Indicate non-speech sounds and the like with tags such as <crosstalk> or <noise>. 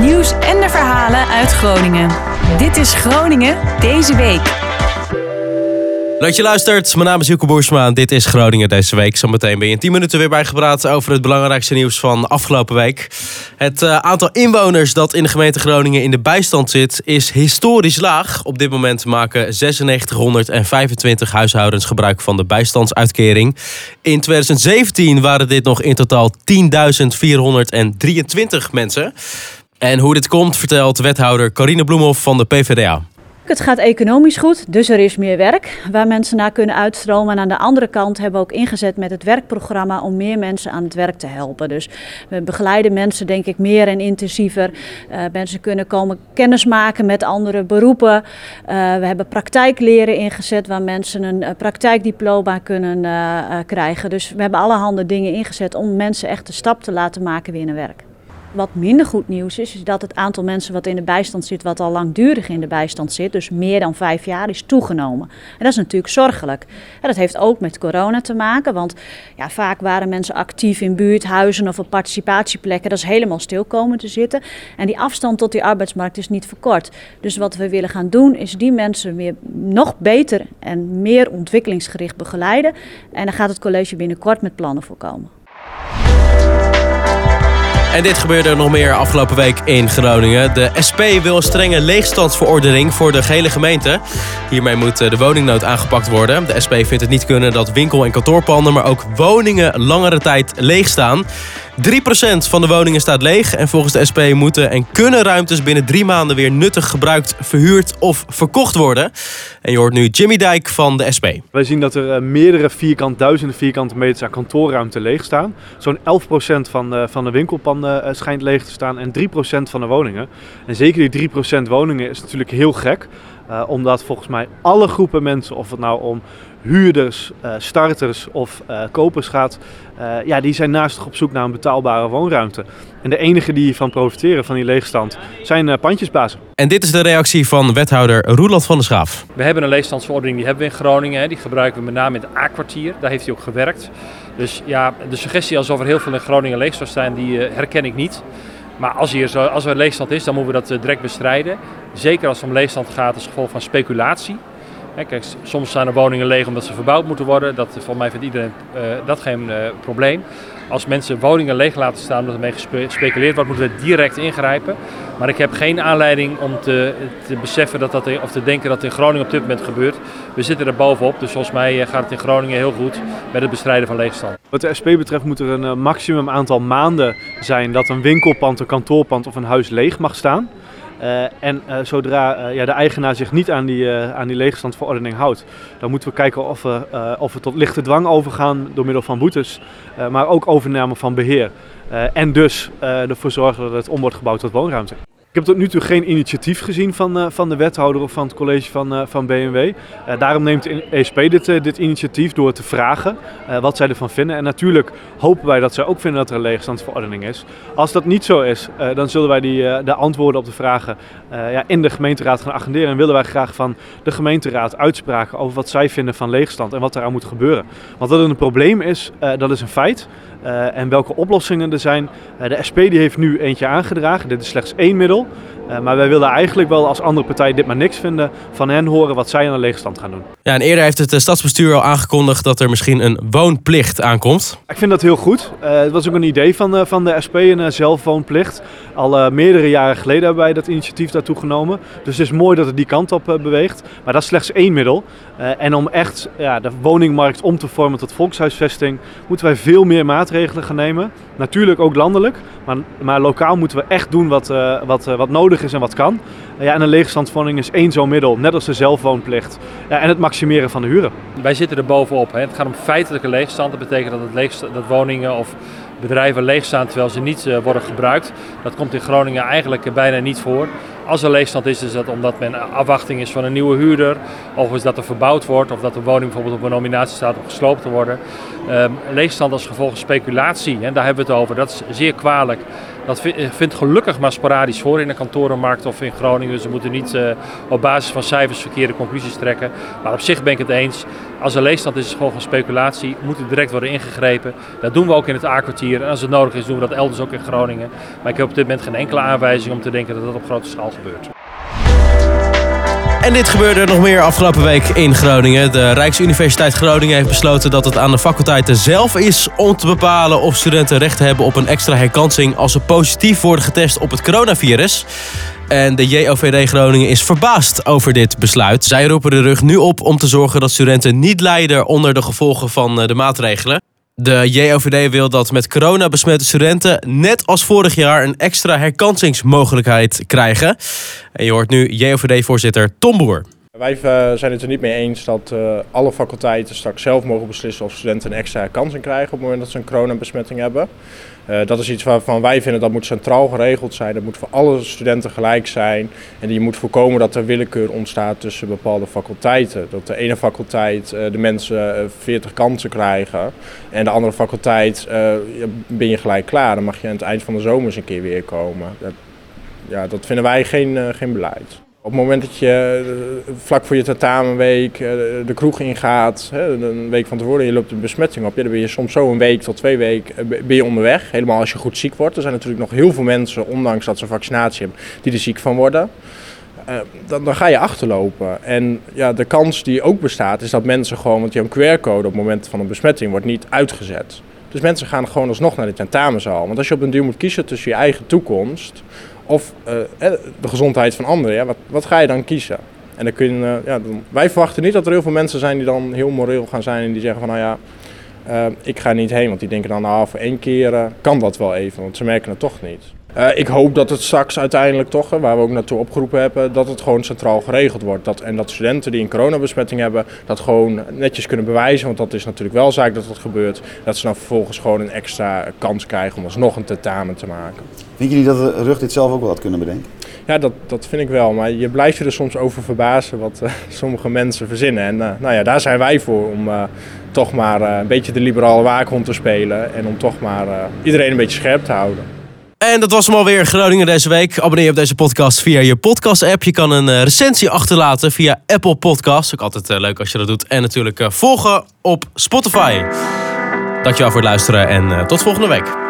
nieuws en de verhalen uit Groningen. Dit is Groningen deze week. Leuk je luistert. Mijn naam is Hilke Boersma en dit is Groningen deze week. Zometeen ben je in 10 minuten weer bijgepraat over het belangrijkste nieuws van afgelopen week. Het uh, aantal inwoners dat in de gemeente Groningen in de bijstand zit is historisch laag. Op dit moment maken 9625 huishoudens gebruik van de bijstandsuitkering. In 2017 waren dit nog in totaal 10.423 mensen. En hoe dit komt vertelt wethouder Carine Bloemhoff van de PvdA. Het gaat economisch goed, dus er is meer werk waar mensen naar kunnen uitstromen. En aan de andere kant hebben we ook ingezet met het werkprogramma om meer mensen aan het werk te helpen. Dus we begeleiden mensen denk ik meer en intensiever. Uh, mensen kunnen komen kennismaken met andere beroepen. Uh, we hebben praktijkleren ingezet waar mensen een uh, praktijkdiploma kunnen krijgen. Dus we hebben allerhande dingen ingezet om mensen echt de stap te laten maken weer naar werk. Wat minder goed nieuws is, is dat het aantal mensen wat in de bijstand zit, wat al langdurig in de bijstand zit, dus meer dan vijf jaar, is toegenomen. En dat is natuurlijk zorgelijk. En dat heeft ook met corona te maken, want ja, vaak waren mensen actief in buurthuizen of op participatieplekken. Dat is helemaal stil komen te zitten. En die afstand tot die arbeidsmarkt is niet verkort. Dus wat we willen gaan doen, is die mensen weer nog beter en meer ontwikkelingsgericht begeleiden. En daar gaat het college binnenkort met plannen voor komen. En dit gebeurde nog meer afgelopen week in Groningen. De SP wil een strenge leegstandsverordening voor de gehele gemeente. Hiermee moet eh, de woningnood aangepakt worden. De SP vindt het niet kunnen dat winkel- en kantoorpanden, maar ook woningen langere tijd leeg staan. 3% van de woningen staat leeg en volgens de SP moeten en kunnen ruimtes binnen drie maanden weer nuttig gebruikt, verhuurd of verkocht worden. En je hoort nu Jimmy Dijk van de SP. Wij zien dat er eh, meerdere vierkant, duizenden vierkante meters aan kantoorruimte leeg staan. Zo'n 11% van, uh, van de winkelpanden uh, schijnt leeg te staan en 3% van de woningen. En zeker die 3% woningen is natuurlijk heel gek. Uh, omdat volgens mij alle groepen mensen, of het nou om huurders, uh, starters of uh, kopers gaat, ja, die zijn naast op zoek naar een betaalbare woonruimte. En de enige die hiervan profiteren, van die leegstand, zijn pandjesbazen. En dit is de reactie van wethouder Roeland van der Schaaf. We hebben een leegstandsverordening, die hebben we in Groningen. Hè. Die gebruiken we met name in het A-kwartier. Daar heeft hij ook gewerkt. Dus ja, de suggestie alsof er heel veel in Groningen leeg zou zijn, die herken ik niet. Maar als, hier als er leegstand is, dan moeten we dat direct bestrijden. Zeker als het om leegstand gaat als gevolg van speculatie. Kijk, soms zijn er woningen leeg omdat ze verbouwd moeten worden. Dat, volgens mij vindt iedereen uh, dat geen probleem. Als mensen woningen leeg laten staan omdat ermee gespeculeerd wordt, moeten we direct ingrijpen. Maar ik heb geen aanleiding om te, te beseffen dat dat, of te denken dat in Groningen op dit moment gebeurt. We zitten er bovenop, dus volgens mij gaat het in Groningen heel goed met het bestrijden van leegstand. Wat de SP betreft moet er een maximum aantal maanden zijn dat een winkelpand, een kantoorpand of een huis leeg mag staan. Uh, en uh, zodra uh, ja, de eigenaar zich niet aan die, aan die leegstandsverordening houdt, dan moeten we kijken of we, of we tot lichte dwang overgaan door middel van boetes, maar ook overname van beheer. en dus ervoor zorgen dat het om wordt gebouwd tot woonruimte. Heb tot nu toe geen initiatief gezien van, uh, van de wethouder of van het college van, uh, van BMW. Uh, daarom neemt ESP dit, dit initiatief door te vragen wat zij ervan vinden. En natuurlijk hopen wij dat zij ook vinden dat er een leegstandsverordening is. Als dat niet zo is, dan zullen wij die, de antwoorden op de vragen ja, in de gemeenteraad gaan agenderen. En willen wij graag van de gemeenteraad uitspraken over wat zij vinden van leegstand en wat eraan moet gebeuren. Want dat het een probleem is, dat is een feit. Uh, en welke oplossingen er zijn. Uh, de SP die heeft nu eentje aangedragen. Dit is slechts één middel. Uh, maar wij willen eigenlijk wel als andere partij dit maar niks vinden. Van hen horen wat zij aan de leegstand gaan doen. Ja, en eerder heeft het stadsbestuur al aangekondigd dat er misschien een woonplicht aankomt. Ik vind dat heel goed. het was ook een idee van, van de SP, een zelfwoonplicht. Al meerdere jaren geleden hebben wij dat initiatief daartoe genomen. Dus het is mooi dat het die kant op beweegt. Maar dat is slechts één middel. en om echt ja, de woningmarkt om te vormen tot volkshuisvesting, moeten wij veel meer maatregelen gaan nemen. Natuurlijk ook landelijk, maar, maar lokaal moeten we echt doen wat, wat, wat nodig is en wat kan. Ja, en een leegstandsverordening is één zo'n middel, net als de zelfwoonplicht. En het maximeren van de huren. Wij zitten er bovenop. Hè. Het gaat om feitelijke leegstand. Dat betekent dat, het dat woningen of bedrijven leegstaan terwijl ze niet worden gebruikt. Dat komt in Groningen eigenlijk bijna niet voor. als er leegstand is, is dat omdat men afwachting is van een nieuwe huurder. Of is dat er verbouwd wordt. Of dat de woning bijvoorbeeld op een nominatie staat om gesloopt te worden. Ehm, leegstand als gevolg van speculatie, hè, daar hebben we het over. Dat is zeer kwalijk. Dat vindt gelukkig maar sporadisch voor in de kantorenmarkt of in Groningen. Dus we moeten niet uh, op basis van cijfers verkeerde conclusies trekken. Maar op zich ben ik het eens. Als er leegstand is, is het gewoon van speculatie. Moet er direct worden ingegrepen. Dat doen we ook in het A-kwartier. En als het nodig is, doen we dat elders ook in Groningen. Maar ik heb op dit moment geen enkele aanwijzing om te denken dat dat op grote schaal gebeurt. En dit gebeurde nog meer afgelopen week in Groningen. De Rijksuniversiteit Groningen heeft besloten dat het aan de faculteiten zelf is om te bepalen of studenten recht hebben op een extra herkansing als ze positief worden getest op het coronavirus. En de JOVD Groningen is verbaasd over dit besluit. Zij roepen de rug nu op om te zorgen dat studenten niet lijden onder de gevolgen van eh, de maatregelen. De JOVD wil dat met corona besmette studenten net als vorig jaar een extra herkansingsmogelijkheid krijgen. En je hoort nu JOVD-voorzitter Tom Boer. Wij eh, zijn het er niet mee eens dat uh, alle faculteiten straks zelf mogen beslissen of studenten een extra kansing krijgen op het moment dat ze een coronabesmetting hebben. Uh, dat is iets waarvan wij vinden dat moet centraal geregeld zijn. Dat moet voor alle studenten gelijk zijn. En je moet voorkomen dat er willekeur ontstaat tussen bepaalde faculteiten. Dat de ene faculteit de mensen 40 kansen krijgen en de andere faculteit ben je gelijk klaar. Dan mag je aan het eind van de zomer eens een keer weer komen. Dat, ja, dat vinden wij geen, geen beleid. Op het moment dat je eh, vlak voor je tentamenweek eh, de kroeg ingaat, een week van tevoren, je loopt een besmetting op, dan ben je soms zo een week tot twee weken eh, ben je onderweg. Helemaal als je goed ziek wordt. Er zijn natuurlijk nog heel veel mensen, ondanks dat ze vaccinatie hebben, die er ziek van worden. dan, dan, ga je achterlopen. En ja, de kans die ook bestaat is dat mensen gewoon, want een QR-code op het moment van een besmetting, wordt niet uitgezet. Dus mensen gaan gewoon alsnog naar de tentamenzaal. Want als je op een duur moet kiezen tussen je eigen toekomst of uh, de gezondheid van anderen, ja, wat, wat ga je dan kiezen? En dan kun je, uh, ja, wij verwachten niet dat er heel veel mensen zijn die dan heel moreel gaan zijn en die zeggen van nou ja, ik ga niet heen. Want die denken dan nou voor één keer kan dat wel even, want ze merken het toch niet. Uh, ik hoop dat het straks uiteindelijk toch, waar we ook naartoe opgeroepen hebben, dat het gewoon centraal geregeld wordt. Dat, en dat studenten die een coronabesmetting hebben, dat gewoon netjes kunnen bewijzen. Want dat is natuurlijk wel zaak dat dat gebeurt. Dat ze dan vervolgens gewoon een extra kans krijgen om alsnog een tentamen te maken. Vind jullie dat de rug dit zelf ook wel had kunnen bedenken? Ja, dat, dat vind ik wel. Maar je blijft je er soms over verbazen wat uh, <laughs> sommige mensen verzinnen. En uh, nou ja, daar zijn wij voor om toch maar een beetje de liberale waakhond te spelen. En om toch maar iedereen een beetje scherp te houden. En dat was hem alweer Groningen deze week. Abonneer je op deze podcast via je podcast-app. Je kan een recensie achterlaten via Apple Podcasts. Ook altijd leuk als je dat doet. En natuurlijk volgen op Spotify. Dankjewel voor het luisteren en tot volgende week.